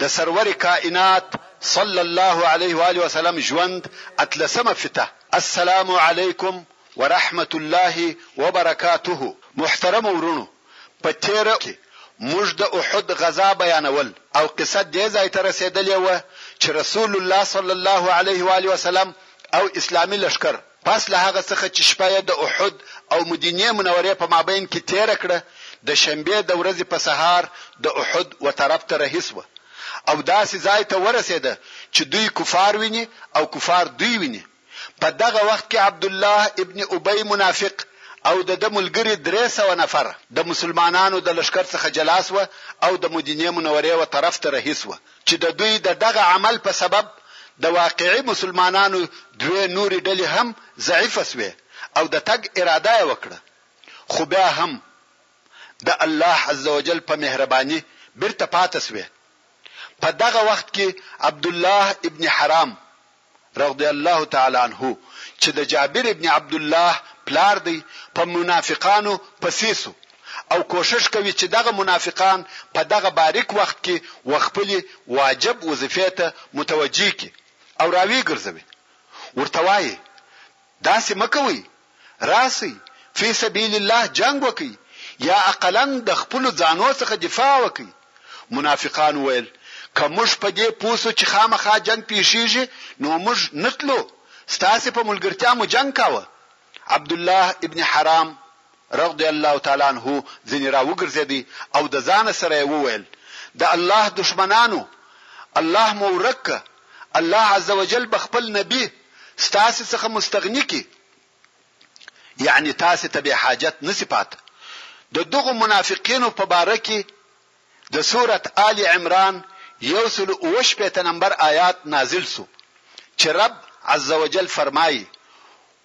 د سرور کائنات صلی الله علیه و آله وسلم ژوند اتلسمه فته السلام علیکم ورحمت الله وبرکاته محترمو وروڼو په تیره کې موږ د احد غزا بیانول او قصه دې ځای ته رسیدلې وه چې رسول الله صلی الله علیه و آله وسلم او اسلامي لښکر پس له هغه څخه چې شپه یې د احد او مدینې منورې په مابین کې تیره کړه، د شنبې د ورځې په سهار د احد و طرف ته رهي شوه او داسې ځای ته ورسیده چې دوی کفار ویني او کفار دوی ویني. په دغه وخت کې عبدالله ابن ابی منافق او د ده ملګري درې سوه نفره د مسلمانانو د لښکر څخه جلا شوه او د مدینې منورې و طرف ته رهي شوه. چې د دوی د دغه عمل په سبب د واقعي مسلمانانو دوې نورې ډلې هم ضعیفه شوې او د تګ اراده یې وکړه، خو بیا هم د الله عزوجل په مهرباني بیرته پاته شوې. په دغه وخت کې عبدالله ابن حرام رضی الله تعالی عنه، چې د جابر ابن عبدالله پلار دی، په منافقانو پسې شو او کوښښ کوي چې دغه منافقان په دغه باریک وخت کې وخپلې واجب وظیفې ته متوجه کړي او راویې ګرځوي. ورته وایي، داسې مه کوئ، راسئ فی سبیل الله جنګ وکړئ یا اقلاً د خپلو ځانو څخه دفاع وکړئ. منافقانو ویل، که موږ په دې پوه شو چې خامخا جنګ پېښېږي نو موږ نه تلو، ستاسې په ملګرتیا مو جنګ کاوه. عبدالله ابن حرام رضی الله تعالی عنه ځنې را وګرځېد او د ځانه سره یې وویل، د الله دښمنانو! الله مو ورک که، الله عزوجل به خپل نبي ستاسې څخه مستغني کړي، یعنې تاسې ته بې حاجت نه شي پاته. د دغو منافقینو په باره کې د سورة آل عمران یو سل اووه شپېته نمبر آیات نازل شو چې رب عزوجل فرمايي،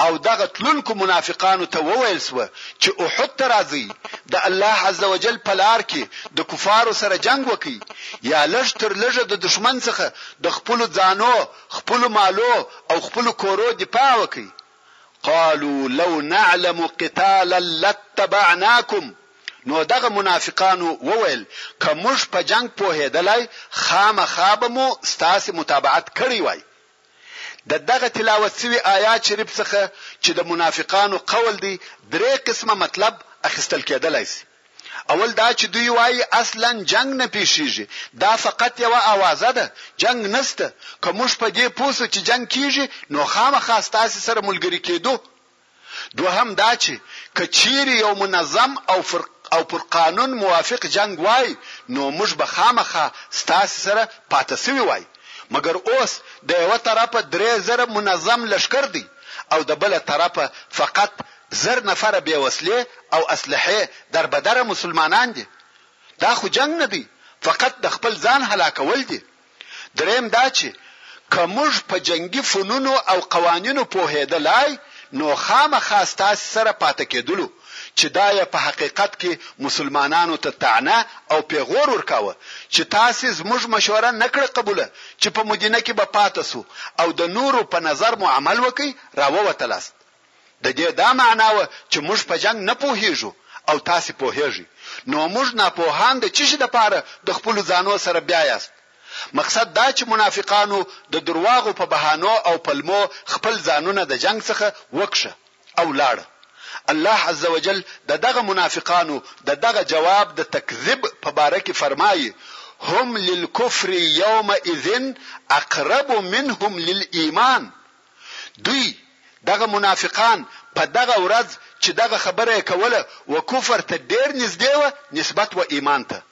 او دغه تلونکو منافقانو ته وویل شوه چې احد ته راځئ د الله عزوجل په لار کې د کفارو سره جنګ وکړئ یا لږ تر لږه د دښمن څخه د خپلو ځانو، خپلو مالو او خپلو کورو دفاع وکړئ. قالوا لو نعلم قتالا لاتبعناکم نو دغه منافقانو وویل که موږ په جنګ پوهیدلای خامخا به مو ستاسې متابعت کړی وای. د دغه تلاوت شوي آیات شریف څخه چې د منافقانو قول دی درې قسمه مطلب اخیستل کېدلای شي. اول دا چې دوی وايي اصلاً جنګ نه پېښېږي، دا فقط یوه آوازه ده، جنګ نشته، که موږ په دې پوه شو چې جنګ کېږي نو خامخا ستاسې سره ملګري کېدو، دوهم دا چې که چیرې یو منظم او پر قانون موافق جنګ وای نو موږ به خامخا ستاسې سره پاته شوي وای مګر اوس د یوه طرفه درې زره منظم لښکر دی او د بله طرفه فقط زر نفره بې وسلې او اسلحې دربدره مسلمانان دي دا خو جنګ نه دی فقط د خپل ځان هلاکول دي. دریم دا چې که موږ په جنګي فنونو او قوانینو پوهېدلای نو خامخا ستاسې سره پاته کېدلو چې دا یې په حقیقت کې مسلمانانو ته طعنه او پېغور ورکاوه چې تاسې زموږ مشوره نه کړه قبوله چې په مدینه کې به پاته شو او د نورو په نظر مو عمل وکړئ راووتلاست د دې دا معنا وه چې موږ په جنګ نه پوهېږو او تاسې پوهېږئ، نو موږ ناپوهان د څه شي لپاره د خپلو ځانو سره بیایاست؟ مقصد دا چې منافقانو د درواغو په بهانو او پلمو خپل ځانونه د جنګ څخه وکښه او لاړه. الله عزوجل د دغه منافقانو د دغه جواب د تکذیب په باره کې فرمايي، هم للکفر یومئذ اقرب منهم للایمان. دوی، دغه منافقان، په دغه ورځ چې دغه خبره یې کوله و کفر ته ډېر نږدې وه نسبت و ایمان ته.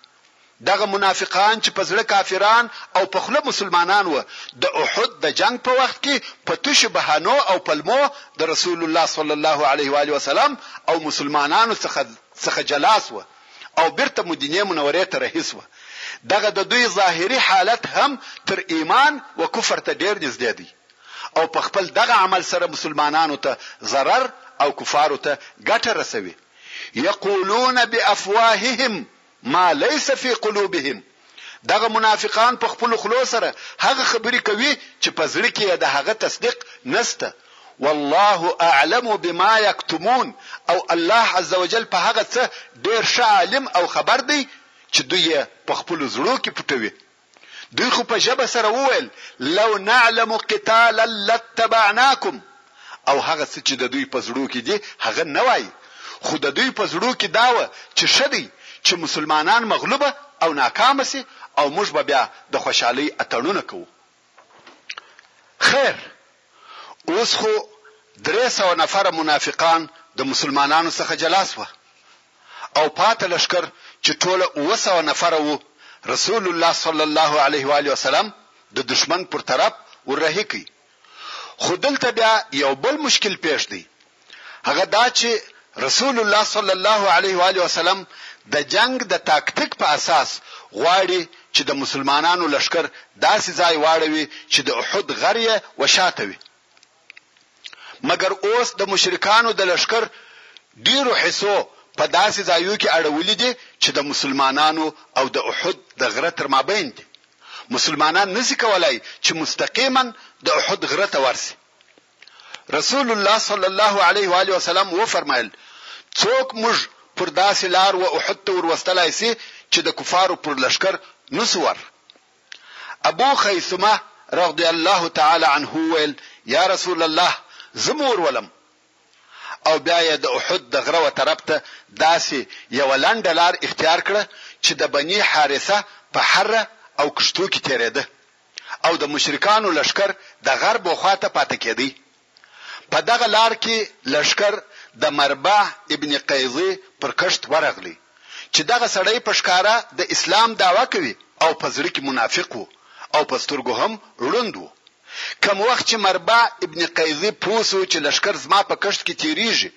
دغه منافقان چې په زړه کافران او په خوله مسلمانان وه، د احد د جنګ په وخت کې په تشو بهانو او پلمو د رسول الله صلی الله علیه و آله وسلم او مسلمانانو څخه څخه جلا شوه او بېرته مدینې منورې ته رهي شوه. دغه د دوی ظاهري حالت هم تر ایمان و کفر ته ډېر نږدې دی. او په خپل دغه عمل سره مسلمانانو ته ضرر او کفارو ته ګټه رسوي یقولون بافواههم ما ليس في قلوبهم دغه منافقان په خپل خلو سره هغه خبرې کوي چې په زړه کې د هغه تصدیق نسته والله اعلم بما يكتمون او الله عزوجل په هغه څه ډیر ښه عالم او خبر دی چې دوی په خپل زړه کې پټوي دوی خو په ژبه سره وویل، لو نعلم قتالا لاتبعناکم، او هغه څه چې د دوی په زړو کې دي هغه نه وایي، خو د دوی په زړو کې دا وه چې ښه دی چې مسلمانان مغلوبه او ناکامه شي او موږ به بیا د خوشحالۍ اتڼونه کوو. خیر، اوس خو درې سوه نفره منافقان د مسلمانانو څخه جلا شوه او پاته لښکر چې ټوله اووه سوه نفره وو رسول الله صلی الله علیه وآله وسلم د دښمن پر طرف ور رهي کړ خو دلته بیا یو بل مشکل پېښ دی هغه دا چې رسول الله صلی الله علیه و آله وسلم د جنګ د تاکتیک په اساس غواړي چې د مسلمانانو لښکر داسې ځای واړوي چې د احد غر یې وشاته وي مګر اوس د مشرکانو د لشکر ډیرو حصو په داسې ځایو کې اړولې دي چې د مسلمانانو او د احد د غره تر مابین دي مسلمانان نسی کولای چې مستقیما د احد غره ته ورسي رسول الله صلی الله علیه و آله وسلم وفرمایل څوک موږ پر داسې لار و احد ته وروستلای سي چې د کفارو پر لشکر نسو ور ابو خیثمه رضی الله تعالی عنه ویل یا رسول الله زمور ولم او بیا یې د احد د غره و طرف ته داسې یو لنډ لار اختیار کړه چې د بنی حارثه په حره او کشتو کې تیرېده او د مشرکانو لښکر د غرب و خوا ته پاته کېدی. په دغه لار کې لښکر د مرباه ابن قیضې پر کښت ورغلی چې دغه سړی په ښکاره د اسلام دعوه کوي او په زړه کې منافق و او په سترګو هم ړوند و. کوم وخت چې مرباه ابن قیضې پوه شو چې لښکر زما په کښت کې تېرېږي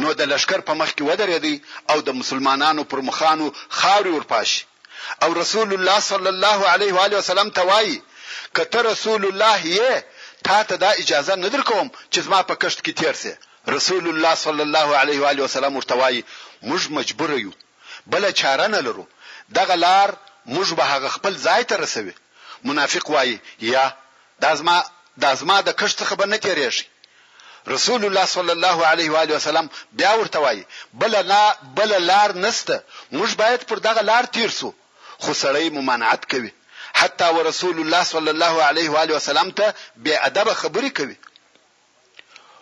نو د لښکر په مخ کې ودرېدی او د مسلمانانو پر مخانو خاورې ورپاشي. او رسول الله صلی الله علیه و آله وسلم ته وایي که ته رسول الله یې تا ته دا اجازه نه درکوم چې زما په کښت کې تیر شې رسول الله صلی الله علیه و آله وسلم ورته وایي موږ مجبور یو بله چاره نه لرو دغه لار موږ به هغه خپل ځای ته رسوي منافق وایي یا دا زما دا زما د کښت څخه به نه تیریږي رسول الله صلی الله علیه و آله وسلم بیا ورته وایي، بله نا بله لار نسته، موږ باید پر دغه لار تیر شو، خو سړی ممانعت کوي، حتی و رسول الله صلی الله علیه و آله وسلم ته بې ادبه خبرې کوي.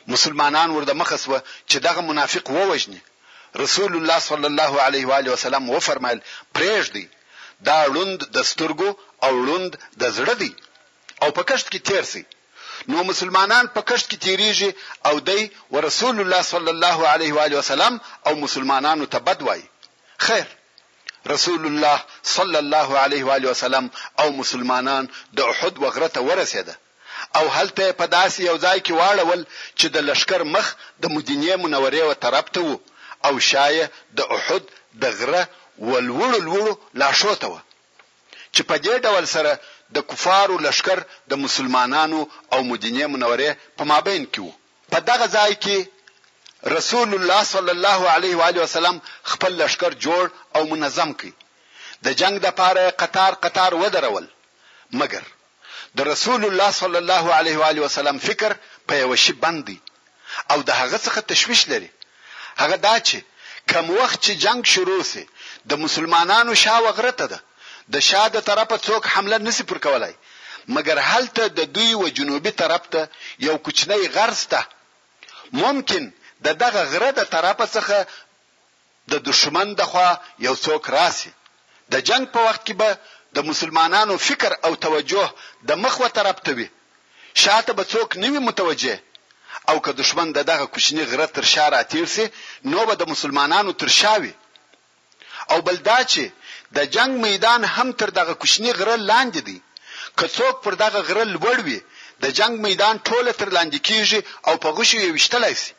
مسلمانان ور د مخه شوه چې دغه منافق ووژني، رسول الله صلی الله علیه و آله وسلم وفرمایل، پرېږدئ، دا ړوند د سترګو او ړوند د زړه دی او په کښت کې تیر شئ. نو مسلمانان په کښت کې تیریږي او دی ورسول الله صلی الله علیه و آله وسلم او مسلمانانو ته بد وایي خیر رسول الله صلی الله علیه و آله وسلم او مسلمانان د احد وغره ته ورسېده او هلته په داسې یو ځای کې واړول چې د لشکر مخ د مدینه منورې و طرف ته وو او شایه د احد د غره ولوړو لوړو لاشو ته وو چې په دې ډول سره د کفارو لښکر د مسلمانانو او مدینې منورې په مابین کې وو. په دغه ځای کې رسول الله صلی الله علیه و آله وسلم خپل لښکر جوړ او منظم کړ، د جنګ لپاره یې قطار قطار ودرول، مګر. د رسول الله صلی الله علیه و آله وسلم فکر په یوه شي بند دی او د هغه څخه تشویش لري، هغه دا چې کوم وخت چې جنګ شروع شي د مسلمانانو شا و غره ته ده، د شا د طرفه څوک حمله نشي پر کولای، مګر هلته د دوی و جنوبي طرف ته یو کوچنی غر شته، ممکن د دغه غره د طرفه څخه د دښمن د خوا یو څوک راسي د جنګ په وخت کي به د مسلمانانو فکر او توجه د مخ و طرف ته وي شاته به څوک نه وي متوجه او که دښمن د دغه کوچني غره تر شا را تیر سي نو به د مسلمانانو تر شا وي او بل دا چي د جنګ میدان هم تر دغه کوچني غره لاندي دی که څوک پر دغه غره لوړ وي د جنګ میدان ټوله تر لاندي کیږي او په غشو یې ویشتلای سي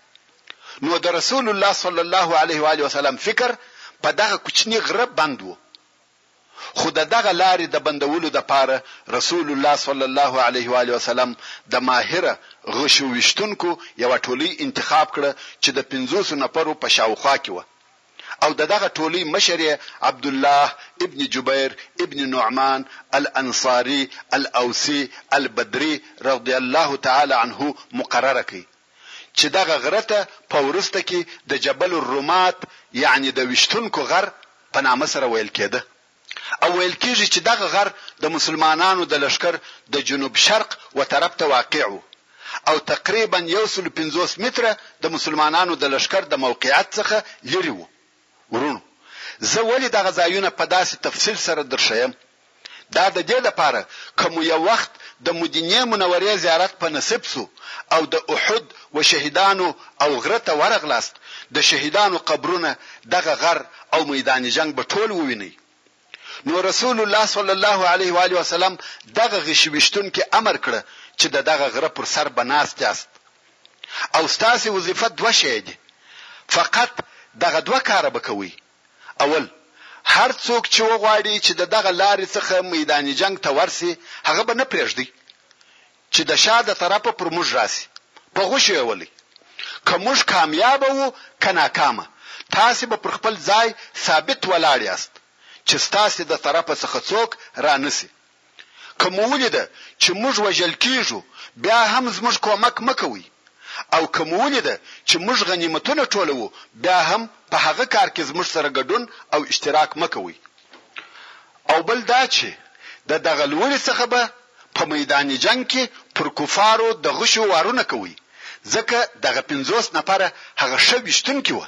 نو د رسول الله صلی الله علیه و آله وسلم فکر په دغه کوچني غره بند وو، خو د دغه لارې د بندولو دپاره رسول الله صلی الله علیه و آله وسلم د ماهره غشو ویشتونکو یوه ټولۍ انتخاب کړه چې د پنځوسو نفرو په شاوخوا کې وه او د دغه ټولۍ مشر یې عبدالله ابن جبیر ابن نعمان الانصاري الاوسي البدري رضی الله تعالی عنه مقرره کړ. چې دغه غره ته په وروسته کې د جبل الرمات یعني د ویشتونکو غر په نامه سره ویل کېده او ویل کېږي چې دغه غر د مسلمانانو د لښکر د جنوب شرق و طرف ته واقع و او تقریبا یو سل پنځوس متره د مسلمانانو د لښکر د موقعیت څخه لیرې و. وروڼو! زه ولې دغه ځایونه په داسې تفصیل سره درښیم؟ دا د دې لپاره که مو یو وخت د مدینې منورې زیارت په نصیب شو او د احد و شهیدانو او غره ته ورغلاست، د شهیدانو قبرونه، دغه غر او میدان جنګ به ټول ووینئ. نو رسول الله صلی الله علیه و آله وسلم دغه غشي ویشتونکي امر کړه چې د دغه غره پر سر به ناست یاست او ستاسې وظیفه دوه شی دي فقط دغه دوه کاره به کوئ اول هر څوک چې وغواړي چې د دغه لارې څخه میدان جنګ ته ورسي هغه به نه پرېږدي چې د شا د طرفه پر موږ راشي په غوښې یې ولي که موږ کامیابه وو که ناکامه تاسې به پر خپل ځای ثابت ولاړ یاست چې ستاسې د طرفه څخه څوک رانشي که مو ولیده چې موږ وژل کیږو بیا هم زموږ کومک مه کوئ او که مو ولیده چې موږ غنیمتونه ټولوو بیا هم په هغه کار کې زموږ سره ګډون او اشتراک مه کوئ او بل دا چې د دغه لوړي څخه به په میدان جنګ کې پر کفارو د غشو وارونه کوئ، ځکه دغه پنځوس نفره هغه ښه ویشتونکي وه،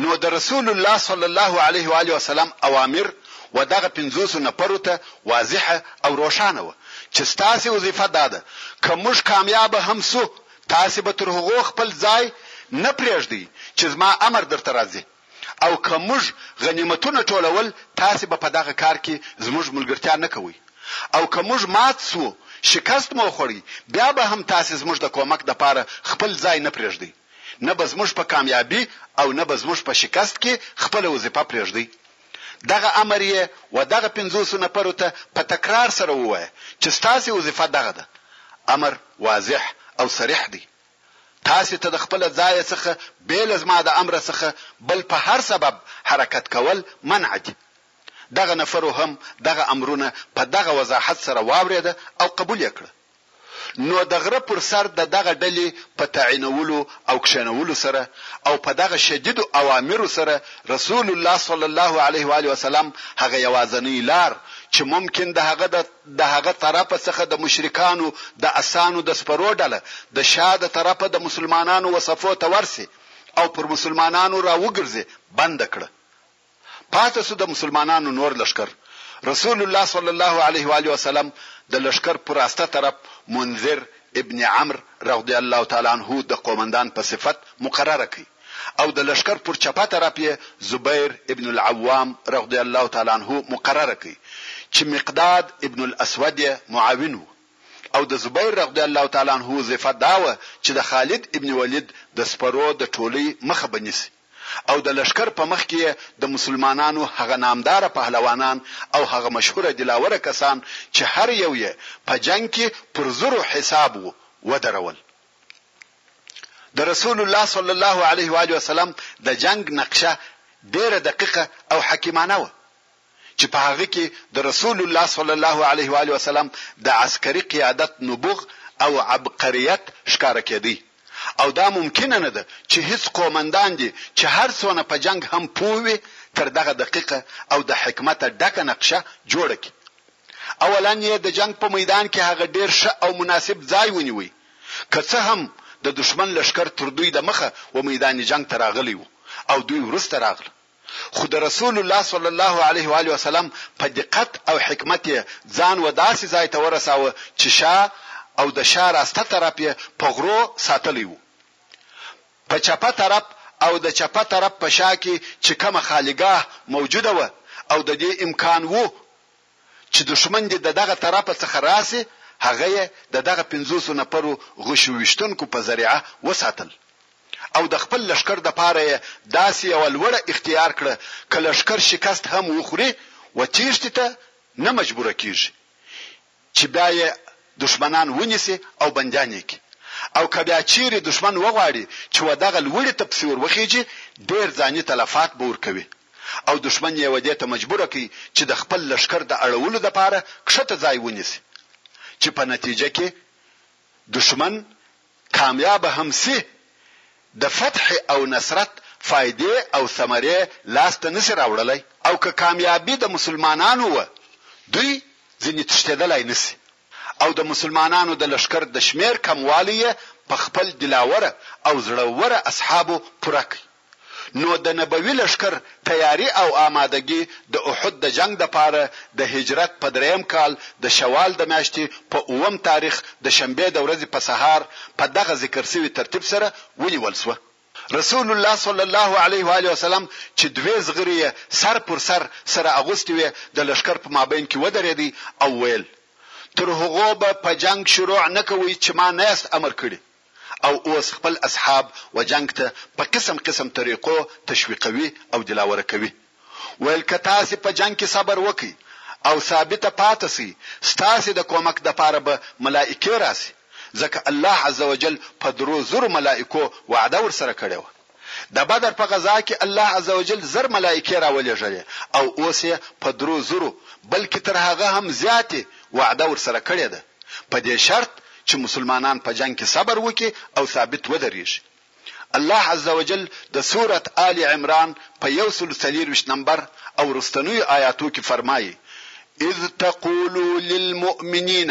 نو د رسول الله صلی الله علیه و آله وسلم اوامر و دغه پنځوسو نفرو ته واضح او روښانه وه چې ستاسې وظیفه دا ده که موږ کامیابه هم شو تاسې به تر هغو خپل ځای نه پرېږدئ چې زما امر درته راځي. او که موږ غنیمتونه ټولول تاسې به په دغه کار کې زموږ ملګرتیا نه کوئ او که موږ مات شوو، شکست مو وخوړئ، بیا به هم تاسې زموږ د کومک لپاره خپل ځای نه پرېږدئ، نه به زموږ په کامیابي او نه به زموږ په شکست کې خپله وظیفه پرېږدئ. دغه امر یې و دغه پنځوسو نفرو ته په تکرار سره ووایه چې ستاسې وظیفه دغه ده. امر واضح او صریح دی. تاسې ته د خپله ځایه څخه بې له زما د امره څخه بل په هر سبب حرکت کول منع دي. دغه نفرو هم دغه امرونه په دغه وضاحت سره واورېده او قبول یې کړه. نو د غره پر سر د دغه ډلې په تعینولو او کښېنولو سره او په دغه شدیدو اوامرو سره رسول الله صلی الله علیه وآله وسلم هغه یواځنۍ لار چې ممکن د هغه د د هغه طرفه څخه د مشرکانو د اسانو د سپرو ډله د شا د طرفه د مسلمانانو و صفو ته ورسې او پر مسلمانانو را وګرځې بنده کړه. پاته سو د مسلمانانو نور لښکر. رسول الله صلی الله علیه و آله وسلم د لښکر پر راسته طرف منذر ابن عمرو رضی الله تعالی عنه د قومندان په صفت مقرره کړ. او د لښکر پر چپه طرف يې زبير ابن العوام رغضی الله تعالی عنه مقرر کړ چې مقداد ابن الاسود يې معاون و او د زبير رغضی الله تعالی عنه وظيفه دا وه چې د خالد ابن وليد د سپرو د ټولۍ مخه به نيسي او د لښکر په مخ کې يې د مسلمانانو هغه نامداره پهلوانان او هغه مشهور دلاوره کسان چې هر يو يې په جنګ کې پر زرو حساب و، ودرول. د رسول الله صلی الله علیه و آله وسلم د جنګ نقشه ډیره دقیقه او حکیمانه وه چې په هغه کې د رسول الله صلی الله علیه و آله وسلم د عسکري قیادت نبوغ او عبقریت ښکاره کېدی او دا ممکنه نه ده چې هیڅ قومندان دې چې هر څونه په جنګ هم پوه وي تر دغه دقیقه او د حکمته ډکه نقشه جوړه کړي اولا یې د جنګ په میدان کې هغه ډېر ښه او مناسب ځای ونیو، که څه هم د دښمن لښکر تر دوی د مخه و میدان جنګ ته راغلی و او دوی وروسته راغله، خو د رسول الله صلی الله علیه وآله وسلم په دقت او حکمت یې ځان و داسې ځای ته ورساوه چې شا او د شا راسته طرف یې په غرو ساتلی و، په چپه طرف او د چپه طرف په شا کې چې کومه خالیګاه موجوده وه او د دې امکان و چې دښمن دې ددغه طرفه څخه راشي، هغه یې ددغه پنځوسو نفرو غشو ویشتونکو په ذریعه وساتل او د خپل لښکر دپاره یې داسې یوه لوړه اختیار کړه که لښکر شکست هم وخوري و تیښتې ته نه مجبوره کیږي چې بیا یې دښمنان ونیسي او بندیان یې کړي او که بیا چیرې دښمن وغواړي چې و دغه لوړې ته پسې ور وخیژي ډیر ځاني تلفات به ورکوي. او دښمن یې و دې ته مجبور کړ چې د خپل لښکر د اړولو لپاره کښته ځای ونیسي چې په نتیجه کې دښمن کامیاب هم شي د فتح او نصرت فایدې او ثمرې لاس ته نشي راوړلی. او که کامیابي د مسلمانانو وه دوی ځینې تښتېدلای نشي او د مسلمانانو د لښکر د شمېر کموالی یې په خپل دلاوره او زړه وره اصحابو پوره کړ. نو د نبوي لښکر تیاري او آمادګي د احد د جنګ دپاره د هجرت په دریم کال د شوال د میاشتي په اووم تاریخ د شنبې د ورځي په سهار په دغه ذکر سوي ترتیب سره ونیول سوه. رسول الله صلی الله علیه وآله وسلم چي دوې زغري یې سر پر سر سره اغوستي وې د لښکر په مابین کي ودرېدی او ویل، تر هغو به په جنګ شروع نه کوئ چي ما نه یاست امر کړي. او اوس خپل اصحاب و جنګ ته په قسم قسم طريقو تشويقوي او دلاوره کوي ويل که تاسې په جنګ کې صبر وکړئ او ثابته پاته شئ ستاسې د کومک دپاره به ملائکې راشي ځکه الله عزوجل په درو زرو ملائکو وعده ورسره کړې وه. د بدر په غزا کې الله عزوجل زر ملائکې راولېږلې او اوس یې په درو زرو بلکې تر هغه هم زیاتې وعده ورسره کړې ده په دې شرط چې مسلمانان په جنګ کې صبر وکړي او ثابت ودرېږي. الله عزوجل د سورة آل عمران په یو سل څلېرویشت نمبر او وروستنیو آیاتو کې فرمایي، اذ تقولو للمؤمنین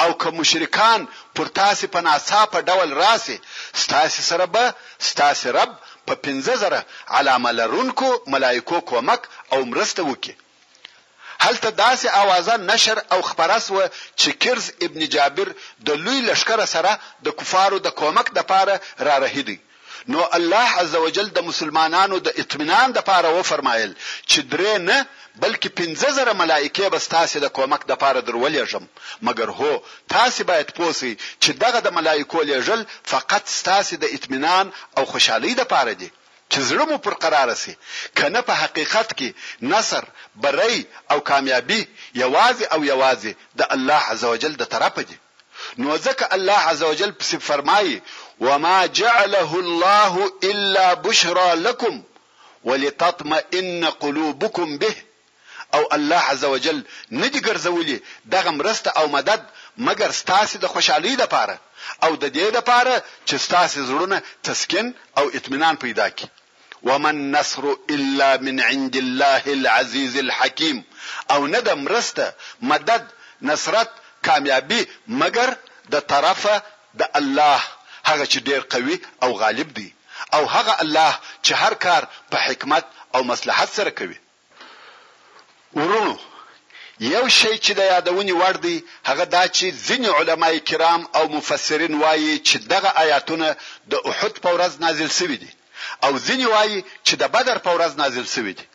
او که مشرکان پر تاسې په ناڅاپه ډول راشي، ستاسې سره به ستاسې رب په پنځه زره علامه لرونکو ملائکو کومک او مرسته وکړي. هلته داسې آوازه نشر او خپره شوه چې کرز ابن جابر د لوی لښکر سره د کفارو د کومک لپاره رارهي دی. نو الله عزوجل د مسلمانانو د اطمینان دپاره وفرمایل چې درې نه بلکې پنځه زره ملائکې به ستاسې د کومک دپاره در ولېږم مګر هو تاسې باید پوه شئ چې دغه د ملائکو لېږل فقط ستاسې د اطمینان او خوشحالۍ دپاره دي چې زړه مو پر قراره شي که نه په حقیقت کې نصر، بری او کامیابي یوازې او یوازې د الله عزوجل د طرفه دي. نو ځکه الله عزوجل پسې فرمايي، وما جعله الله الا بشرا لکم ولتطمئن قلوبکم به او الله عزوجل نه دي ګرځولي دغه مرسته او مدد مګر ستاسې د خوشحالۍ لپاره او ددې لپاره چې ستاسې زړونه تسکين او اطمينان پيدا کړي. وما النصر الا من عند الله العزیز الحکیم او نه ده مرسته، مدد، نصرت، کامیابي مګر د طرفه د الله هغه چې ډېر قوي او غالب دی او هغه الله چې هر کار په حکمت او مصلحت سره کوي. وروڼو! یو شی چې د یادونې وړ دی هغه دا چې ځینې علماء کرام او مفسرین وايي چې دغه آیاتونه د احد په ورځ نازل شوي دي او ځینې وايي چې د بدر په ورځ نازل شوي دي.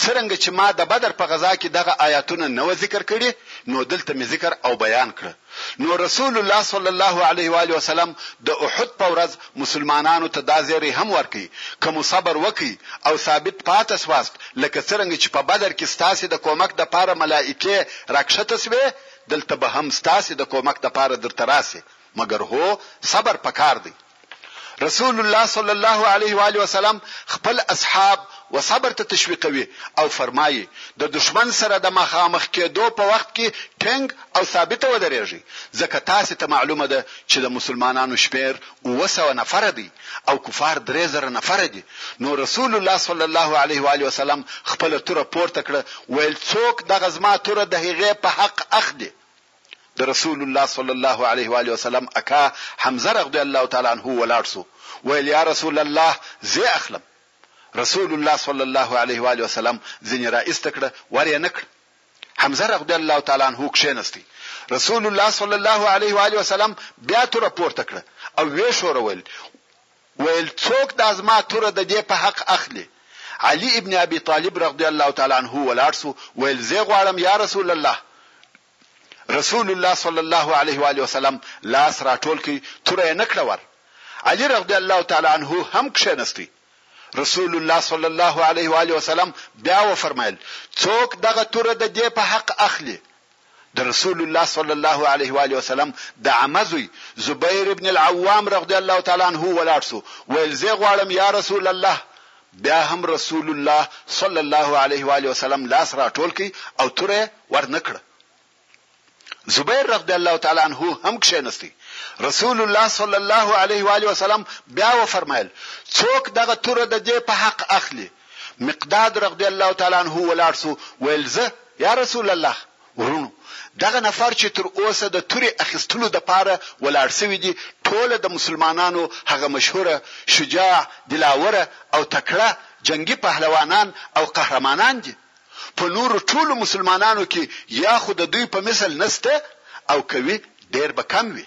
څرنګه چې ما د بدر په غزا کې دغه آیاتونه نه وه ذکر کړي نو دلته مې ذکر او بیان کړه. نو رسول الله صلی الله علیه و آله وسلم د احد په ورځ مسلمانانو ته دا زیری هم ورکړ، که مو صبر وکړ او ثابت پاته شواست، لکه څرنګه چې په بدر کې ستاسې د کومک دپاره ملائکې راکښته شوې، دلته به هم ستاسې د کومک دپاره درته راشي، مګر هو! صبر پکار دی. رسول الله صلی الله علیه و آله وسلم خپل اصحاب و صبر ته تشویقوي او فرمایي د دشمن سره د مخامخ کېدو په وخت کې ټینګ او ثابت ودرېږي ځکه تاسو ته معلومه ده چې د مسلمانانو شمیر 900 نفر دی او کفار 3000 نفر دي نو رسول الله صلی الله علیه و علیه وسلم خپل توره پورته کړه ویل څوک دغه زما توره د هغې په حق اخلي د رسول الله صلی الله علیه وآله وسلم اکا حمزه رغدی الله تعالی عنه ولاړ سو ویل یا رسول الله زه اخلم رسول الله صلی الله علیه وآله وسلم ځینې را ایسته کړه ور یې نه کړه حمزه رضی الله تعالی عنه کښینستی رسول الله صلی الله علیه و علیه وسلم بیا تر پورته کړه او وی شورول ویل، څوک دا زما توره د دې په حق اخلي؟ علي ابن ابي طالب رغدی الله تعالی عنه ولاړ شو، ویل، زۀ غواړم یا رسول الله! رسول الله صلی الله علیه وآله وسلم لاس راټول کړ، توره یې نه کړه ور. علي رغدی الله تعالی عنه هم کښېنست. رسول الله صلی الله علیه وآله وسلم بیا وفرمایل، څوک دغه توره د دې په حق اخلي؟ د رسول الله صلی الله علیه و آله وسلم د عمه زوی زبیر ابن العوام رضی الله تعالی عنه ولاړ شو ویل زه غواړم یا رسول الله بیا هم رسول الله صلی الله علیه و آله وسلم لاس راټول کړي او توره ورنکړه زبیر رضی الله تعالی عنہ هم کښینستی رسول الله صلی الله علیه و علیه وسلم بیا و فرمایل څوک دغه توره د دې په حق اخلي مقداد رضی الله تعالی عنه ولاړ سو ویل زه یا رسول الله وروڼو دغه نفر چې تر اوسه د تورې اخیستلو دپاره ولاړ سوي دي ټوله د مسلمانانو هغه مشهوره شجاع دلاوره او تکړه جنګي پهلوانان او قهرمانان دي په نورو ټولو مسلمانانو کي یا خو د دوی په مثل نسته او که وي ډېر به کم وي.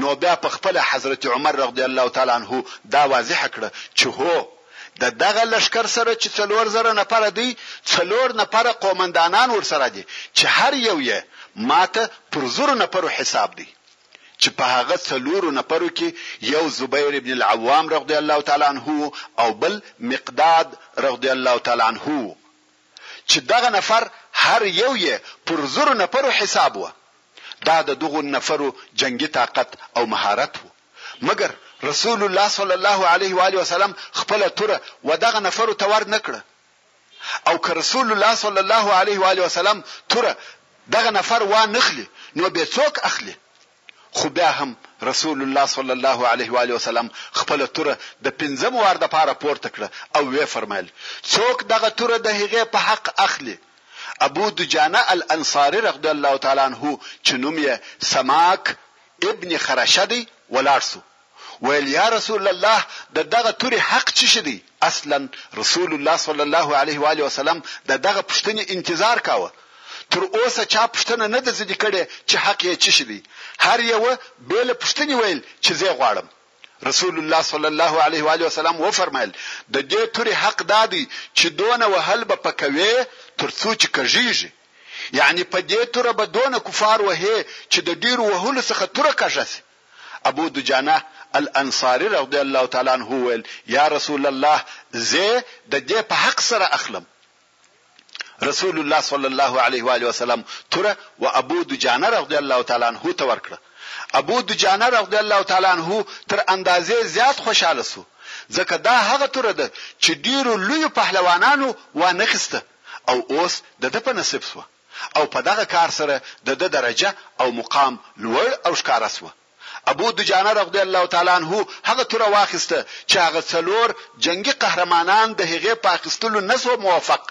نو بیا په خپله حضرت عمر رضی الله تعالی عنه دا واضحه کړه چې هو! د دغه لښکر سره چې څلور زره نفره دی، څلور نفره قومندانان ورسره دي چې هر یو یې ماته پر زرو نفرو حساب دی، چې په هغه څلورو نفرو کې یو زبیر ابن العوام رضی الله تعالی عنه وو او بل مقداد رضی الله تعالی عنه وو، چې دغه نفر هر یو یې پر زرو نفرو حساب وه، دا د دغو نفرو جنګي طاقت او مهارت وو، مګر رسول الله صلی الله علیه وآله وسلم خپله توره و دغه نفرو ته ور نه کړه او که رسول الله صلی الله علیه وآله وسلم توره دغه نفر وا نخلي نو بې څوک اخلي؟ خو بیا هم رسول الله صلی الله علیه وآله وسلم خپله توره د پنځم وار لپاره پورته کړه او ویې فرمایل، څوک دغه توره د هغې په حق اخلي، ابو دجانه الانصاري رغدی الله تعالی عنه چې نوم یې سماک ابن خرشه دی ولاړ شو، ویل، یا رسول الله د دغه توري حق څه شي دی؟ اصلا رسول الله صلی الله علیه و آله وسلم د دغه پوښتنې انتظار کاوه. تر اوسه چا پوښتنه نه ده ځنې کړې چې حق یې څه شي دی؟ هر یوه بې له پوښتنې ویل چې زۀ غواړم. رسول الله صلی الله علیه و آله وسلم وفرمایل، د دې توري حق دا دی چې دونه وهل به په کوې تر څو چې کږیږي. یعنې په دې توره به دونه کفار وهې چې د ډیرو وهلو څخه توره کږه شي. ابو دجانه الانصاري رضی الله تعالی عنه وویل، یا رسول الله زۀ د دې په حق سره اخلم. رسول الله صلی الله علیه وآله وسلم توره و ابو دجانه رضی الله تعالی عنه ته ورکړه. ابو دجانه رضی الله تعالی عنه تر اندازې زیات خوشحاله شو، ځکه دا هغه توره ده چې ډېرو لویو پهلوانانو وانخیسته او اوس د ده په نصیب شوه. او په دغه کار سره د ده درجه او مقام لوړ او ښکاره شو. ابو دجانه رغضی الله تعالی عنه هغه توره واخیسته چې هغه څلور جنګي قهرمانان د هغې په اخیستلو نه شو موفق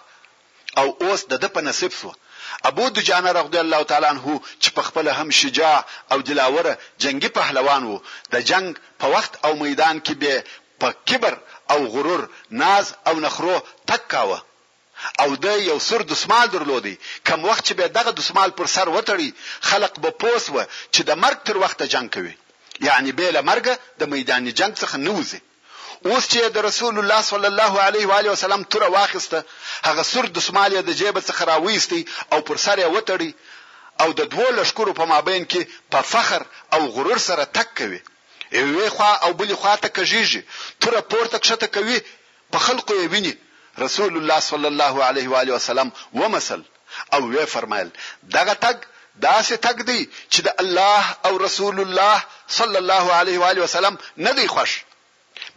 او اوس د ده په نصیب شو. ابو دجانه رغضی الله تعالی عنه چې په خپله هم شجاع او دلاوره جنګي پهلوان و، د جنګ په وخت او میدان کې بې په کبر او غرور، ناز او نخرو تګ کاوه. او ده یو سور دسمال درلودی، کوم وخت چې به دغه دسمال پر سر وتړی، خلق به پوه سوه چې د مرګ تر وخته جنګ کوی، یعنی بې له مرګه د میدان جنګ څخه نه وزی. اوس چې یې د رسول الله صلی الله علیه و آله وسلم توره واخیسته، هغه سور دسمال یې د جیبه څخه را وایستی او پر سر یې وتړی او د دوو لښکرو په مابین کې په فخر او غرور سره تګ کوی، یوې خوا او بلې خوا ته کږیږی، توره پورته کښته کوی، په خلقو يې ويني رسول الله صلی الله علیه و آله وسلم ومسل او وې فرمايل، دغه تګ داسې تګ دی چې د الله او رسول الله صلی الله علیه و آله وسلم نه دی خوښ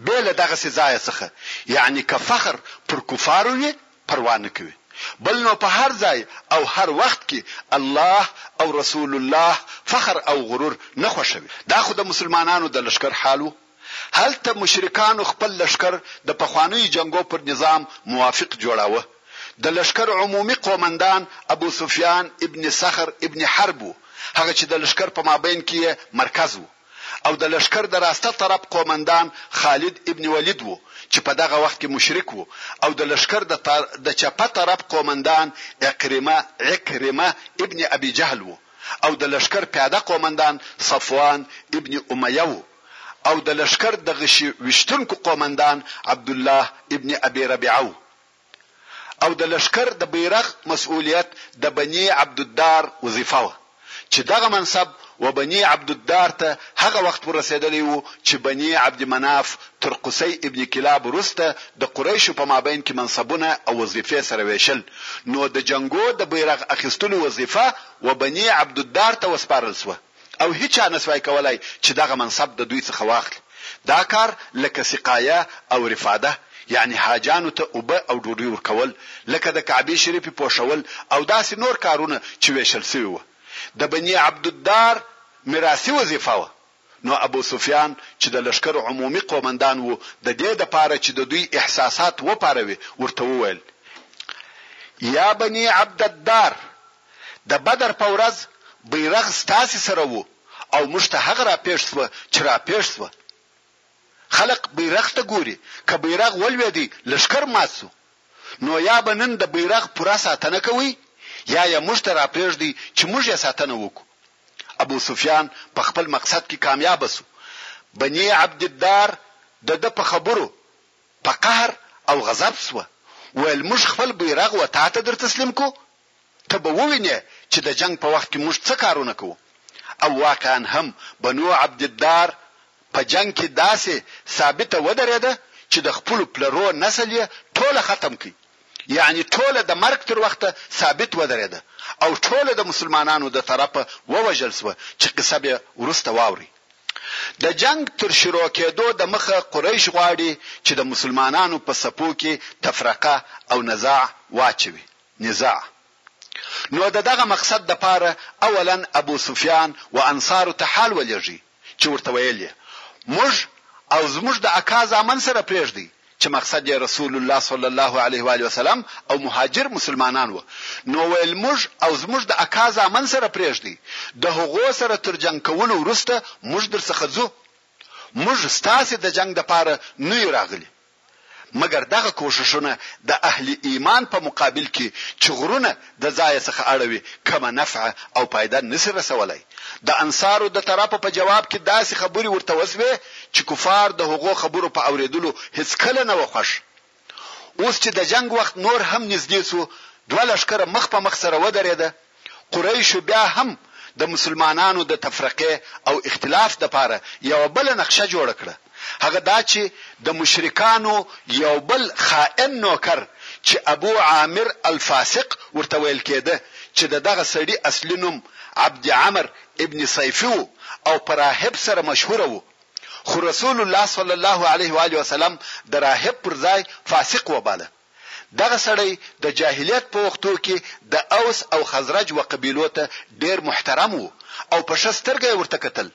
بې له دغسې ځايه څخه يعني که فخر پر کفارو وي پروا نه کوي بل نو په هر ځای او هر وخت کې الله او رسول الله فخر او غرور نه خوښوي دا خو د مسلمانانو د لښکر حال وو. هلته مشرکانو خپل لښکر د پخوانیو جنګو پر نظام موافق جوړاوه، د لښکر عمومي قومندان ابو سفیان ابن صخر ابن حرب و، هغه چې د لښکر په مابین کې یې مرکز و، او د لښکر د راسته طرف قومندان خالد ابن ولید و، چې په دغه وخت کې مشرک و، او د لښکر د د چپه طرف قومندان عکرمه عکرمه ابن ابي جهل و، او د لښکر پیاده قومندان صفوان ابن امیه و. او د لښکر د غشي ویشتونکو قومندان عبدالله ابن ابي ربیعه وو او د لښکر د بیرغ مسئولیت د بني عبدالدار وظیفه وه چې دغه منصب وبني عبدالدار ته هغه وخت ورسیدلی وو چې بني عبدمناف تر قصي ابن کلاب وروسته د قریشو په مابین کې منصبونه او وظیفې سره ویشل نو د جنګو د بیرغ اخیستلو وظیفه وبني عبدالدار ته وسپارل شوه. او هیچا نسوای کولای چی دغه منصب د دوی څخه واخلی دا کار لکه سقایه او رفاده یعنی حاجانو ته اوبه او ډوډوی ورکول لکه د کعبی شریفی پوښول او داسی نور کارونه چی ویشل سوی وه د بنی عبدالدار میراثی وظیفه وه نو ابوسفیان چی د لښکر عمومی قومندان وو ددی دپاره چی د دوی احساسات وپاروی ورته وویل یا بنی عبدالدار د بدر په ورځ بیرغ ستاسې سره وو او موږ ته هغه راپېښ شوه چې راپېښ شوه. خلق بیرغ ته ګوري، که بیرغ ولوېدی لښکر مات شو. نو یا به نن د بیرغ پوره ساتنه کوئ یا یې موږ ته راپرېږدئ چې موږ یې ساتنه وکړو. ابو سفیان په خپل مقصد کې کامیاب شو. بني عبد الدار د ده په خبرو په قهر او غضب شوه، ویل، موږ خپل بیرغ و تاته در تسلیم کړو؟ ته به ووینې چې د جنګ په وخت کې موږ څه کارونه کوو او واقعاً هم بنو عبدالدار په جنګ کې داسې ثابته ودرېده چې د خپلو پلرو نسل یې ټوله ختم کړ، یعنې ټوله د مرګ تر وخته ثابت ودرېده او ټوله د مسلمانانو د طرفه ووژل شوه چې قصه به وروسته واورئ. د جنګ تر شروع کېدو د مخه قریش غواړي چې د مسلمانانو په صفو کې تفرقه او نزاع واچوي. نزاع نو د دغه مقصد د پاره اولا ابو سفیان و انصارو ته حال ولېږی چی ورته ویل یې موږ او زموږ د اکا زامن سره پرېږدی چی مقصد یې رسول الله صلی الله علیه و آله وسلم او مهاجر مسلمانان وو نو ویل موږ او زموږ د اکا زامن سره پرېږدی د هغو سره تر جنګ کولو وروسته موږ درڅخه ځو موږ ستاسی د جنګ د پاره نه یو راغلی مګر دغه کوښښونه د اهل ایمان په مقابل کي چي غرونه د ځایه څخه اړوي کومه نفع او پایده نه سي رسولای. د انصارو د طرفه په جواب کي داسي خبري ورته وسوې چي کفار د هغو خبرو په اورېدلو هیڅکله نه وه خوښ. اوس چي د جنګ وخت نور هم نږدې سو، دوه لښکره مخ په مخ سره ودرېده، قریشو بیا هم د مسلمانانو د تفرقې او اختلاف لپاره یوه بله نقشه جوړه کړه، هغه دا چې د مشرکانو یو بل خائن نوکر چې ابو عامر الفاسق ورته ویل کېده چې د دغه سړي اصلي نوم عبد عمر ابن صیفي و او په راهب سره مشهور و، خو رسول الله صلی الله علیه وآله وسلم د راهب پر ځای فاسق وباله. دغه سړی د جاهلیت په وختو کې د اوس او خزرج و قبیلو ته ډېر محترم و او په ښه سترګه یې ورته کتل.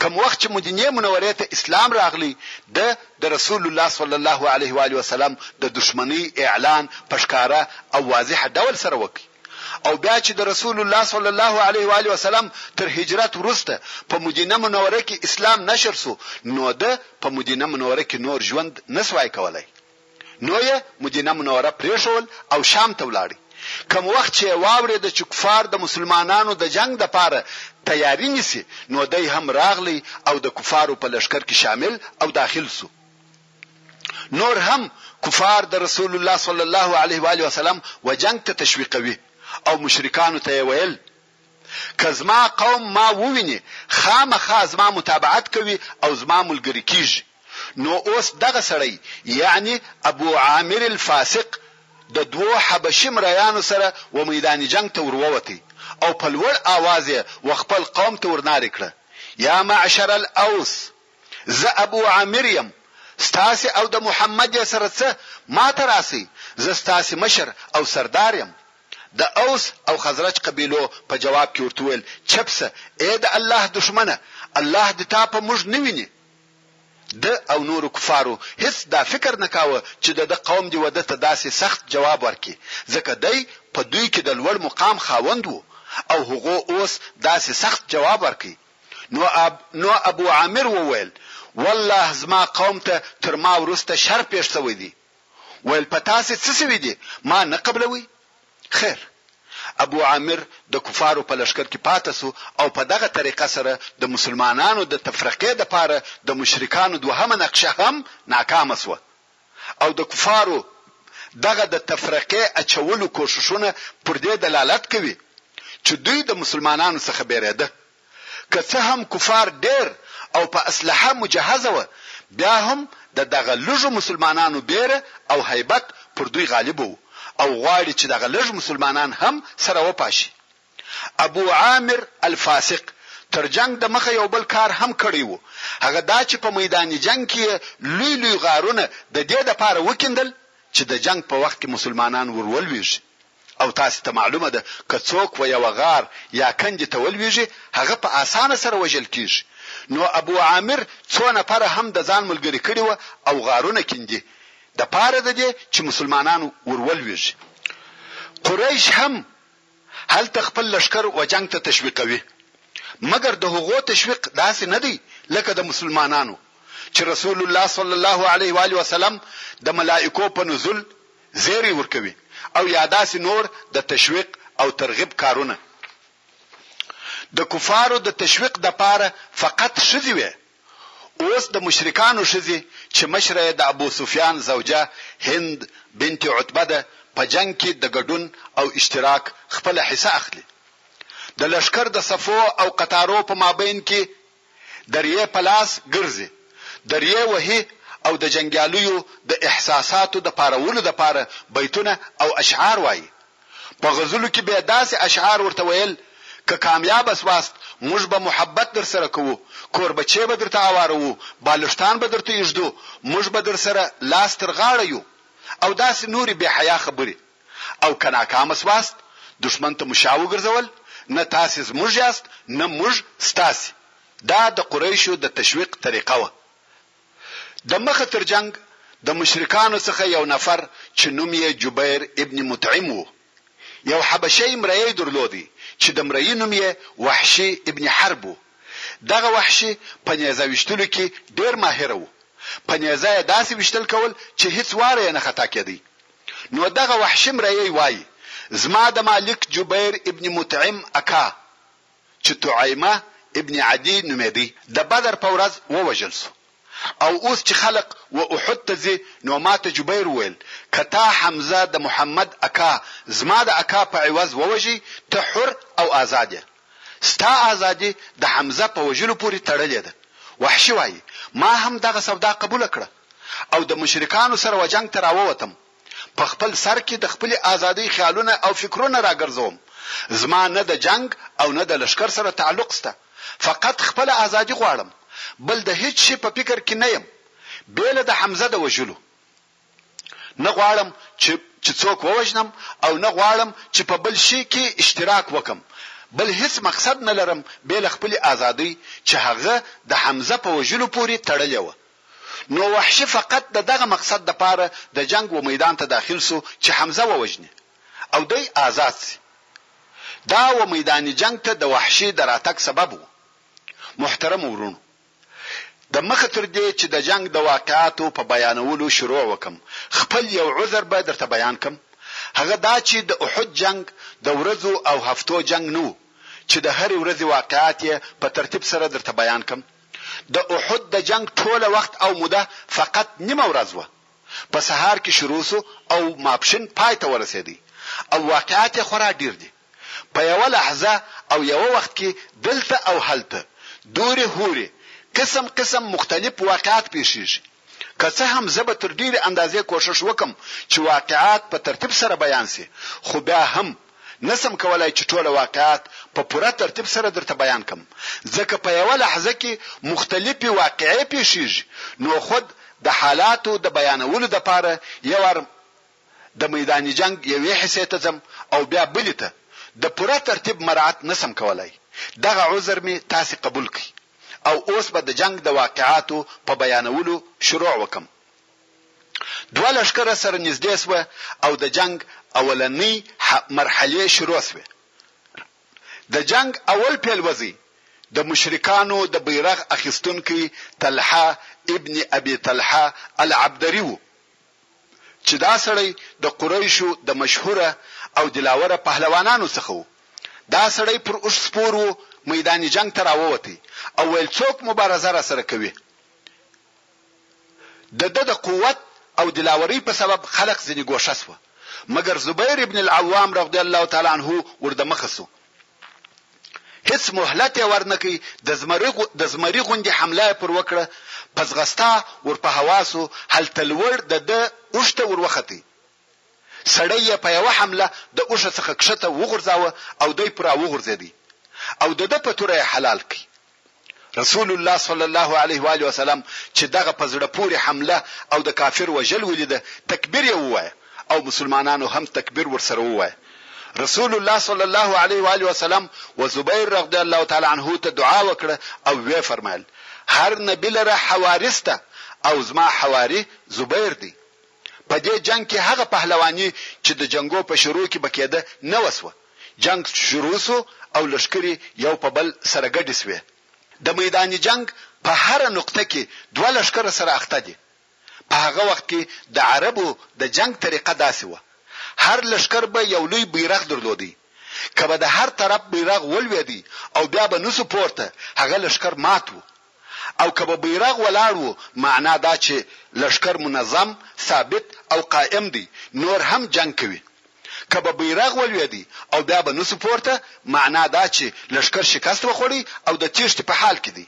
کوم وخت چې مدینې منورې ته اسلام راغلی، ده د رسول الله صلی الله علیه وآله وسلم د دښمنۍ اعلان په ښکاره او واضح ډول سره وکړ او بیا چې د رسول الله صلی الله علیه وآله وسلم تر هجرت وروسته په مدینه منوره کې اسلام نشر شو، نو ده په مدینه منوره کې نور ژوند نه شوای کولای. نو یې مدینه منوره پرېښول او شام ته ولاړ. کوم وخت چې یې واورېده چې کفار د مسلمانانو د جنګ لپاره تیاري نیسي، نو دی هم راغلی او د کفارو په لښکر کې شامل او داخل شو. نور هم کفار د رسول الله صلی الله علیه وآله وسلم و جنګ ته تشویقوي او مشرکانو ته یې ویل، که زما قوم ما وویني خامخا زما متابعت کوي او زما ملګري کیږي نو اوس دغه سړی یعنی ابو عامر الفاسق د دوو حبشي مریانو سره و میدان جنګ ته ورووتی او په لوړ آواز یې و خپل قوم ته ورنارې کړه، یا معشر الاوس! زه ابو عامر یم، ستاسې او د محمد یې سره څه؟ ماته راسئ، زه ستاسې مشر او سردار یم. د اوس او خزرج قبیلو په جواب کې ورته وویل، چپ شه ای د الله دښمنه، الله دې تا په موږ نه ویني. ده او نورو کفارو هیڅ دا فکر نه کاوه چې د ده قوم دې و ده ته داسې سخت جواب ورکړي، ځکه دی په دوی کې د لوړ مقام خاوند و او هغو اوس داسې سخت جواب ورکړ. نو نو ابو عامر وویل، والله زما قوم ته تر ما وروسته شر پېښ شوی دی. ویل په تاسې څه شوي دي ما نه قبلوئ؟ خیر. ابو عامر د کفارو په لښکر کې پاته شو او په دغه طریقه سره د مسلمانانو د تفرقې لپاره د مشرکانو دوهمه نقشه هم ناکامه شوه او د کفارو دغه د تفرقې اچولو کوښښونه پر دې دلالت کوي چې دوی د مسلمانانو څخه بیریده. که څه هم کفار ډېر او په اسلحه مجهزه وه، بیا هم د دغه لږو مسلمانانو بېره او هیبت پر دوی غالب و او غواړي چې دغه لږ مسلمانان هم سره وپاشي. ابو عامر الفاسق تر جنګ د مخه یو بل کار هم کړی و، هغه دا چې په میدان جنګ کې یې لوی لوی غارونه د دې لپاره وکیندل چې د جنګ په وخت کې مسلمانان ور ولوېږي. او تاسې ته معلومه ده که څوک و یوه غار یا کندې ته ولویږي هغه په اسانه سره وژل کیږي نو ابو عامر څو نفره هم د ځان ملګري کړي وه او غارونه کندې د پاره د دې چې مسلمانان ور ولویږي قریش هم هلته خپل لښکر و جنګ ته تشویقوي مګر د هغو تشویق داسې نه دی لکه د مسلمانانو چې رسول الله صلی الله علیه و آله وسلم د ملائکو په نزول زیری ورکوي او یا داسې نور د تشویق او ترغیب کارونه. د کفارو د تشویق دپاره فقط ښځې وې، اوس د مشرکانو ښځې چې مشره یې د ابو سفیان زوجه هند بنت عتبه ده په جنګ کې د ګډون او اشتراک خپله حصه اخلي. د لښکر د صفو او قطارو په مابین کې دریې په لاس ګرځې، دریې وهي او د جنګیالیو د احساساتو د پارولو لپاره بیتونه او اشعار وایي. په غزلو کې به داسې اشعار ورته ویل، که کامیابه سواست، موږ به محبت درسره کوو، کوربچې به درته اواروو، بالښتان به درته ایږدو، موږ به درسره لاس تر غاړه یو او داسې نورې بې حیا خبرې. او که ناکامه شواست، دښمن ته مو شا وګرځول، نه تاسې زموږ یاست، نه موږ ستاسې. دا د قریشو د تشویق طریقه وه. د مخه تر جنګ د مشرکانو څخه یو نفر چې نوم یې جبیر ابن مطعم و، یو حبشی مریی درلود چې د مریي نوم یې وحشي ابن حرب و. دغه وحشي په نیزه ویشتلو کې ډېر ماهر و. په نیزه یې داسې ویشتل کول چې هیڅ واره یې نه خطا کېدی. نو دغه وحشي مريی وايي، زما د مالک جبير ابن مطعم اکا چې طعيمه ابن عدي نومېدی د بدر په ورځ ووژل شو او اوس چې خلق و احد ته ځي نو ما ته جبير وويل، که تا حمزه د محمد اکا زما د اکا په عوض ووژی ته حر او ازاد يې. ستا ازادي د حمزه په وژلو پورې تړلې ده. وحشي وايي، ما هم دغه سودا قبوله کړه او د مشرکانو سره وجنګ ته راووتم. په خپل سر کې د خپلې ازادۍ خیالونه او فکرونه راګرځوم. زما نه د جنګ او نه د لښکر سره تعلق شته. فقط خپله ازادي غواړم. بل د هېڅ شي په فکر کې نه یم. بېله د حمزه د وژلو. نه غواړم چې چې څوک ووژنم او نه غواړم چې په بل شي کې اشتراک وکړم بل هیڅ مقصد نه لرم بې له خپلې ازادۍ چې هغه د حمزه په وژلو پورې تړلې وه نو وحشي فقط د دغه مقصد دپاره د جنګ و میدان ته داخل شو چې حمزه ووژني او دی ازاد شي دا و میدان جنګ ته د وحشي د راتګ سبب و محترمو وروڼو د مخه تر دې چې د جنګ د واقعاتو په بیانولو شروع وکړم، خپل یو عذر به درته بیان کړم، هغه دا چې د احد جنګ د ورځو او هفتو جنګ نه و، چې د هرې ورځې واقعات یې په ترتیب سره درته بیان کړم. د احد د جنګ ټوله وخت او موده فقط نیمه ورځ وه. په سهار کې شروع شو او ماپښین پای ته ورسېدی او واقعات یې خورا ډېر دي. په یوه لحظه او یوه وخت کې دلته او هلته، دورې هورې، قسم قسم مختلف واقعات پېښېږي. که څه هم زه به تر ډېرې اندازې کوښښ وکړم چې واقعات په ترتیب سره بیان شي، خو بیا هم نه شم کولای چې ټوله واقعات په پوره ترتیب سره درته بیان کړم، ځکه په یوه لحظه کې مختلفې واقعې پېښېږي، نو خود د حالاتو د بیانولو لپاره یو د میدان جنګ یوې حصې ته ځم او بیا بلې ته، د پوره ترتیب مراعت نه شم کولای، دغه عذر مې تاسې قبول کړئ او اوس به د جنګ د واقعاتو په بیانولو شروع وکړم. دوه لښکره سره نږدې شوه او د جنګ اولنۍ مرحلې شروع شوې. د جنګ اول پېلوځی د مشرکانو د بیرغ اخیستونکی طلحه ابن ابي طلحه العبدري و. چې دا سړی د قریشو د مشهوره او دلاوره پهلوانانو څخه و، دا سړی پر اوښ سپور و، میدان جنګ ته راووتی او ویل څوک مبارزه راسره کوي؟ د ده د قوت او دلاورۍ په سبب خلق ځینې ګوښه شوه، مګر زبیر بن العوام رضی الله تعالی عنه وردمخه شو، هیڅ مهلت یې ورنه کړ، د زمري غوندې حمله یې پر وکړه، په ځغستا ور په هوا شو، هلته لوړ د ده اوښ ته ور وخوت، سړی یې په یوه حمله د اوښه څخه کښته وغورځاوه او دی پرا وغورځېد او د ده په توره یې حلال کړ، رسول الله صلی الله علیه و آله وسلم چې دغه په زړه پورې حمله او د کافر وژل ولیده، تکبیر یې ووایه او مسلمانانو هم تکبیر ورسره ووایه. رسول الله صلی الله علیه و آله وسلم و زبیر رضی الله تعالی عنه ته دعا وکړه او ویې فرمایل، هر نبي لره حواري سته او زما حواري زبیر دی. په دې جنګ کې هغه پهلواني چې د جنګو په شروع کې به کېده، نه وسوه. جنګ شروع شو او لښکرې یو په بل سره ګډې شوې. د میدان جنګ په هره نقطه کې دوه لښکره سره اخته دي. په هغه وخت کې د عربو د جنګ طریقه داسې وه، هر لښکر به یو لوی بیرغ درلودی، که به د هر طرف بیرغ ولوېدی او بیا به نشو پورته، هغه لښکر مات و. او که به بیرغ ولاړ وو معنا دا چې لښکر منظم، ثابت او قایم دی نور هم جنګ کوي. که به بیرغ ولویدی او بیا به نشو پورته معنا دا چې لښکر شکست وخوړی او د تیښتې په حال کې دی.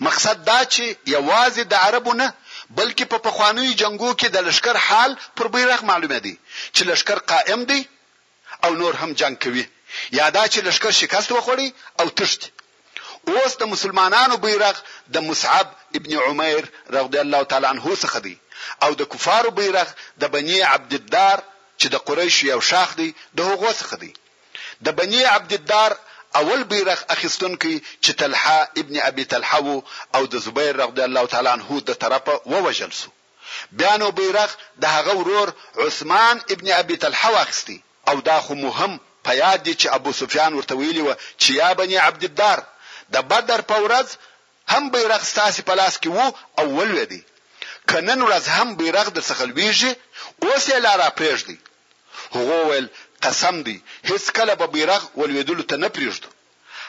مقصد دا چې یوازې د عربو نه بلکې په پخوانیو جنګو کې د لښکر حال پر بیرغ معلومیدی چې لښکر قایم دی او نور هم جنګ کوي یا دا چې لښکر شکست وخوړی او تښتي اوس د مسلمانانو بیرغ د مصعب ابن عمیر رضی الله تعالی عنه څخه دی او د کفارو بیرغ د بنی عبد الدار چې د قریشو یو شاخ دی د هغو څخه دی د بنی عبد الدار اول بیرغ اخیستونکی چې طلحه ابن ابی طلحه وو او د زبیر رضی الله تعالی عنه د طرفه ووژل شو. بیا نو بیرغ د هغه ورور عثمان ابن ابي طلحه واخیستی او دا خو مو هم په یاد دي چې ابو سفیان ورته ویلي وه چې یا بني عبدالدار د بدر په ورځ هم بیرغ ستاسې په لاس کې وو او ولویدی که نن ورځ هم بیرغ درڅخه لویږي اوس یې لا راپریږدی هغو ویل قسم دی هیڅکله به بیرغ ولویدلو ته نه پریږدو.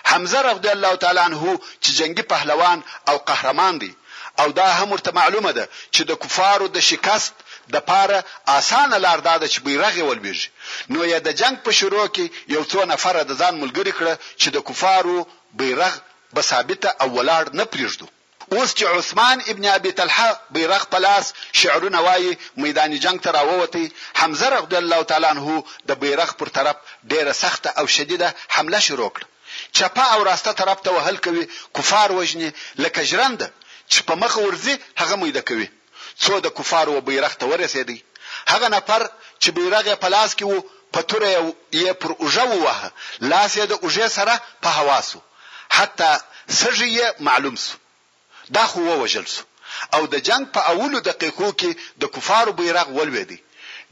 حمزه رضی الله تعالی عنه چې جنګي پهلوان او قهرمان دی او دا هم ورته معلومه ده چې د کفارو د شکست د پاره اسانه لار دا ده چې بیرغ یې ولویږي نو یې د جنګ په شروع کې یو څو نفره د ځان ملګري کړه چې د کفارو بیرغ به ثابته او ولاړ نه پریږدو. اوس چې عثمان ابن ابي طلحه بيرغ په لاس شعرونه وايي ميدان جنګ ته راووتی، حمزه رغدی الله تعالی عنه د بيرغ پر طرف ډيره سخته او شديده حمله شروع کړه، چپه او راسته طرف ته وهل کوي، کفار وژني، لکه ژرنده چې په مخه ورځي هغه ميده کوي. څو د کفارو و بیرغ ته ورسیدی هغه نفر چی بیرغ یې په لاس کی وو په توره یې پر اوږه وواهه لاس یې د اوږې سره په هوا سو حتی سږی یې معلوم سو دا خو ووژل سو او د جنګ په اولو دقیقو کی د کفارو بیرغ ولویدی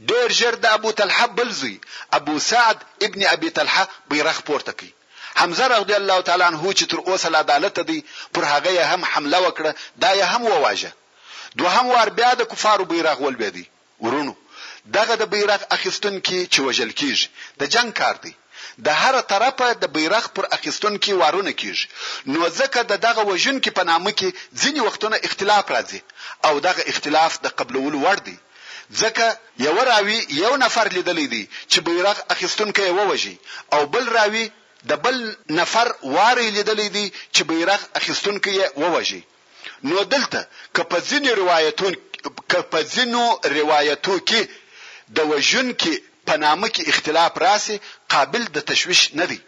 ډیر ژر د ابو طلحه بل زوی ابو سعد ابن ابی طلحه بیرغ پورته کړ. حمزه رضی الله تعالی عنه چې تر اوسه لا دالته دی پر هغه یې هم حمله وکړه دا یې هم وواژه دوهم وار بیا د کفارو بیرغ ولویدی ورونو دغه د بیرغ اخیستونکي چې وژل کیږي د جنګ کار دی د هره طرفه د بیرغ پر اخیستونکي وارونه کیږي نو ځکه د دغه وژونکي په نامه کې ځینې وختونه اختلاف راځي او دغه اختلاف د قبلولو وړ دی ځکه یوه راوي یو نفر لیدلی دی چې بیرغ اخیستونکی یې ووژي او بل راوي د بل نفر واری لیدلی دی چې بیرغ اخیستونکی یې ووژي نو دلته که په ځینو روایتون که په ځینو روایتوکې د وژونکي په نامه کې اختلاف راسي قابل د تشویش نه دی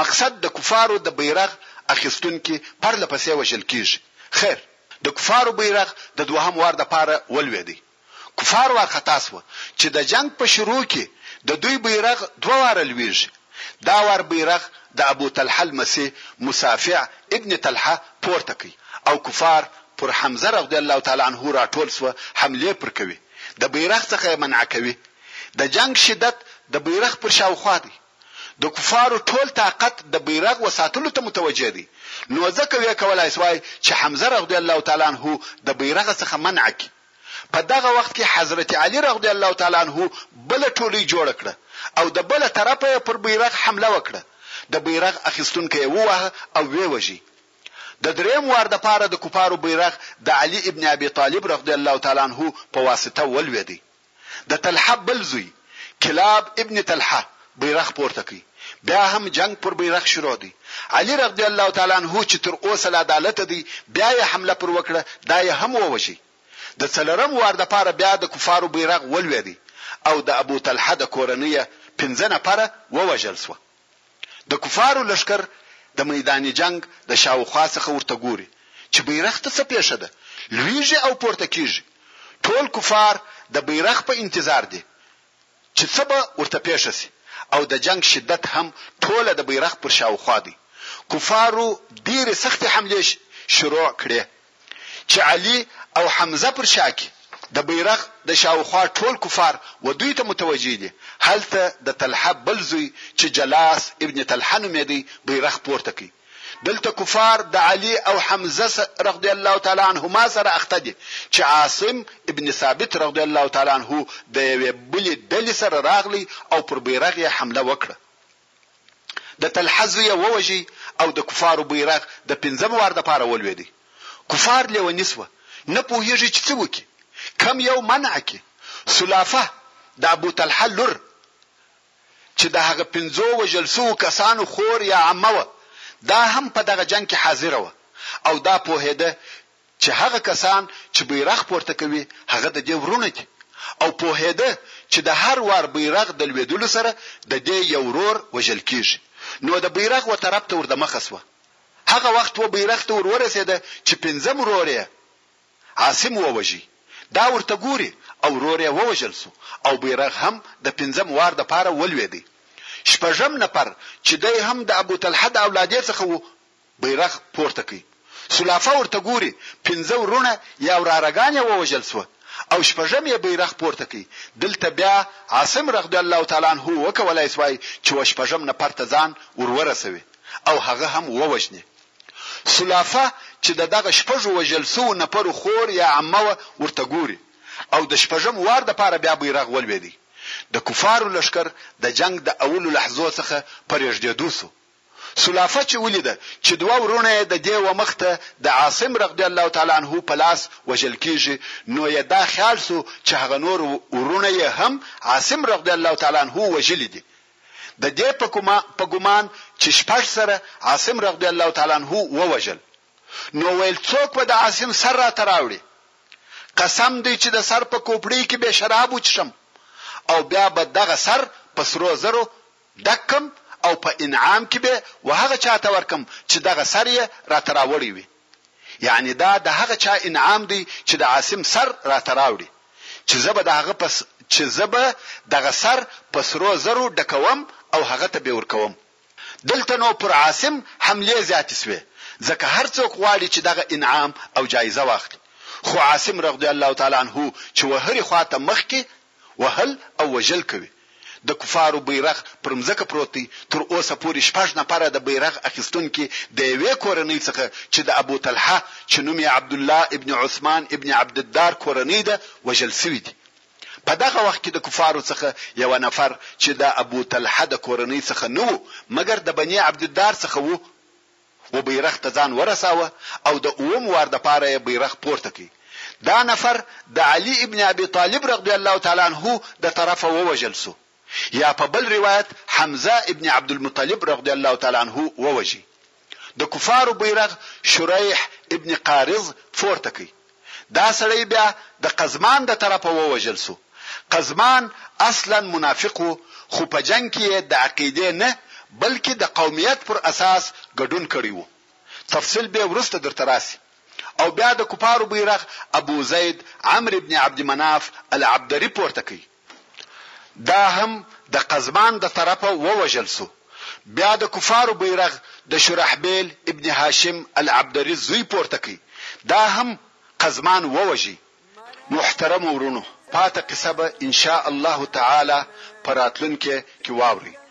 مقصد د کفارو د بیرغ اخیستونکي پرله پسې وژل کیږي خیر د کفارو بیرغ د دوهم وار لپاره ولویدی. کفار وارخطا شوه چې د جنګ په شروع کې د دوی بیرغ دوه واره لویږي، دا وار بیرغ د ابو طلحه لمسی مسافع ابن طلحه پورته کړ او کفار پر حمزه رضی الله تعالی عنه راټول شوه حملې پر کوي، د بیرغ څخه یې منع کوي، د جنګ شدت د بیرغ پر شاوخوا دی، د کفارو ټول طاقت د بیرغ وساتلو ته متوجه دی، نو ځکه وې کولای شوای چې حمزه رضی الله تعالی عنه د بیرغ څخه منع کړي. په دغه وخت کې حضرت علي رضی الله تعالی عنه بله ټولۍ جوړه کړه او د بله طرفه یې پر بیرغ حمله وکړه، د بیرغ اخیستونکی یې وواهه او ویې وژی. د دریم وار دپاره د کفارو بیرغ د علي ابن ابي طالب رضی الله تعالی عنه په واسطه ولوېدی. د طلحه بل زوی کلاب ابن طلحه بیرغ پورته کړ، بیا هم جنګ پر بیرغ شروع دی، علی رضی الله تعالی عنه چې تر اوسه لا دالته دی بیا یې حمله پر وکړه دا یې هم ووژی، د څلورم وار دپاره بیا د کفارو بیرغ ولویدی او د ابو طلحه د کورنیه پنځه نفره ووژل شوه. د کفارو لښکر د میدان جنګ د شاوخوا څخه ورته ګوري چې بیرغ ته څه پیښه ده، لویږي او پورته کیږي. ټول کفار د بیرغ په انتظار دي چې څه به ورته پیښه شي او د جنګ شدت هم ټوله د بیرغ پر شاوخوا دی. کفارو ډیرې سختې حملې شروع کړې. چي علي او حمزه پر شا کي د بيرغ د شاوخوا ټول کفار و دوی ته متوجه دي، هلته د طلحه بل زوی چي جلاس ابن طلحه نومېدی بيرغ پورته کوي، دلته کفار د علي او حمزه رضي الله تعالی عنهما سره اخته دي چي عاصم ابن ثابت رضي الله تعالی عنه د يوې بلي ډلي سره راغلی او پر بيرغ يې حمله وکړه، د طلحه زوی یې ووژی او د کفارو بیرغ د پنځم وار لپاره ولویدی. کفار لیونی شوه، نه پوهیږی چې څه وکړي، کوم یو منع کړي. سلافه، د ابو طلحه لور، چې د هغه پنځو وژل شوو کسانو خور یا عمه وه، دا هم په دغه جنګ کې حاضره وه او دا پوهیده چې هغه کسان چې بیرغ پورته کوي هغه د دې وروڼه دي او پوهیده چې د هر وار بیرغ د لویدلو سره د دې یو ورور وژل کیږي نو د بیرغ و طرف ته وردمخه شوه هغه وخت و بیرغ ته ور ورسیده چې پنځم ورور یې عاصم ووژي دا ورته ګوري او ورور یې ووژل شو او بیرغ هم د پنځم وار د پاره ولویدی شپږم نفر چې دی هم د ابو طلحه د اولادې څخه و بیرغ پورته کړي، سلافه ورته ګوري، پنځه وروڼه یا وراره ګان یې ووژل شوه او شپږم یې بیرغ پورته کړي، دلته بیا عاصم رغدی الله تعالی عنه وکولای شوای چې و شپږم نفر ته ځان ور ورسوي او هغه هم ووژني، سلافه چې د دغه شپږو وژل شوو نفرو خور یا عمه وه ورته ګوري او د شپږم وار لپاره بیا بیرغ ولویدی، د کفارو لښکر د جنګ د اولو لحظو څخه په ریږدیدو شو، سلافه چې ولیده چې دوه وروڼه یې د دې ومخ ته د عاصم رغدی الله تعالی عنه په لاس وژل کیږي نو یې دا خیال سو چې هغه نور وروڼه یې هم عاصم رغدی الله تعالی عنه وژلي دي د دې په ګمان چې شپږ سره عاصم رغدی الله تعالی عنه ووژل نو ویل څوک به د عاصم سر راته راوړي قسم دی چې د سر په کوپړۍ کې به شراب وچښم او بیا به دغه سر په سرو زرو ډک کړم او په انعام کې به و هغه چا ته ورکړم چې دغه سر يې راته راوړی وي. يعنې دا د هغه چا انعام دی چې د عاصم سر راته راوړي چې زه به د هغه په چې زه به دغه سر په سرو زرو ډکوم او هغه ته بې ورکوم. دلته نو پر عاصم حملې زياتې شوې، ځکه هر څوک غواړي چې دغه انعام او جايزه واخلي، خو عاصم رغدی الله تعالی عنه چې و هرې خوا ته مخکې وهل او وژل کوي. د کفارو بیرغ پر مځکه پروت دی، تر اوسه پورې شپږ نفره د بیرغ اخیستونکي د یوې کورنۍ څخه چې د ابو طلحه چې نوم یې عبدالله ابن عثمان ابن عبدالدار کورنۍ ده وژل شوي دي. په دغه وخت کې د کفارو څخه یوه نفر چې د ابو طلحه د کورنۍ څخه نه وو مګر د بني عبدالدار څخه وو، و بیرغ ته ځان ورساوه او د اووم وار د پاره یې بیرغ پورته کړ. دا نفر د علي ابن ابي طالب رغدی الله تعالی عنه د طرفه ووژل شو. یا په بل روایت حمزه ابن عبدالمطلب رغدی الله تعالی عنه ووژی. د کفارو بیرغ شریح ابن قارض فورته کړ. دا سړی بیا د قزمان د طرفه ووژل شو. قزمان اصلاً منافق و، خو په جنګ کې یې د عقیدې نه، بلکې د قومیت پر اساس ګډون کړی و. تفصیل به وروسته درته راشي. او بیا د کفارو بیرغ ابو زید عمرو بن عبدمناف العبدري پورته کوي. دا هم د قزمان د طرفه ووژل شو. بیا د کفارو بیرغ د شرحبیل ابن هاشم العبدري زوی پورته کړ، دا هم قزمان ووژه. محترمو وروڼو پاته قصه به ان شاء الله تعالی په راتلونکې کې واورئ.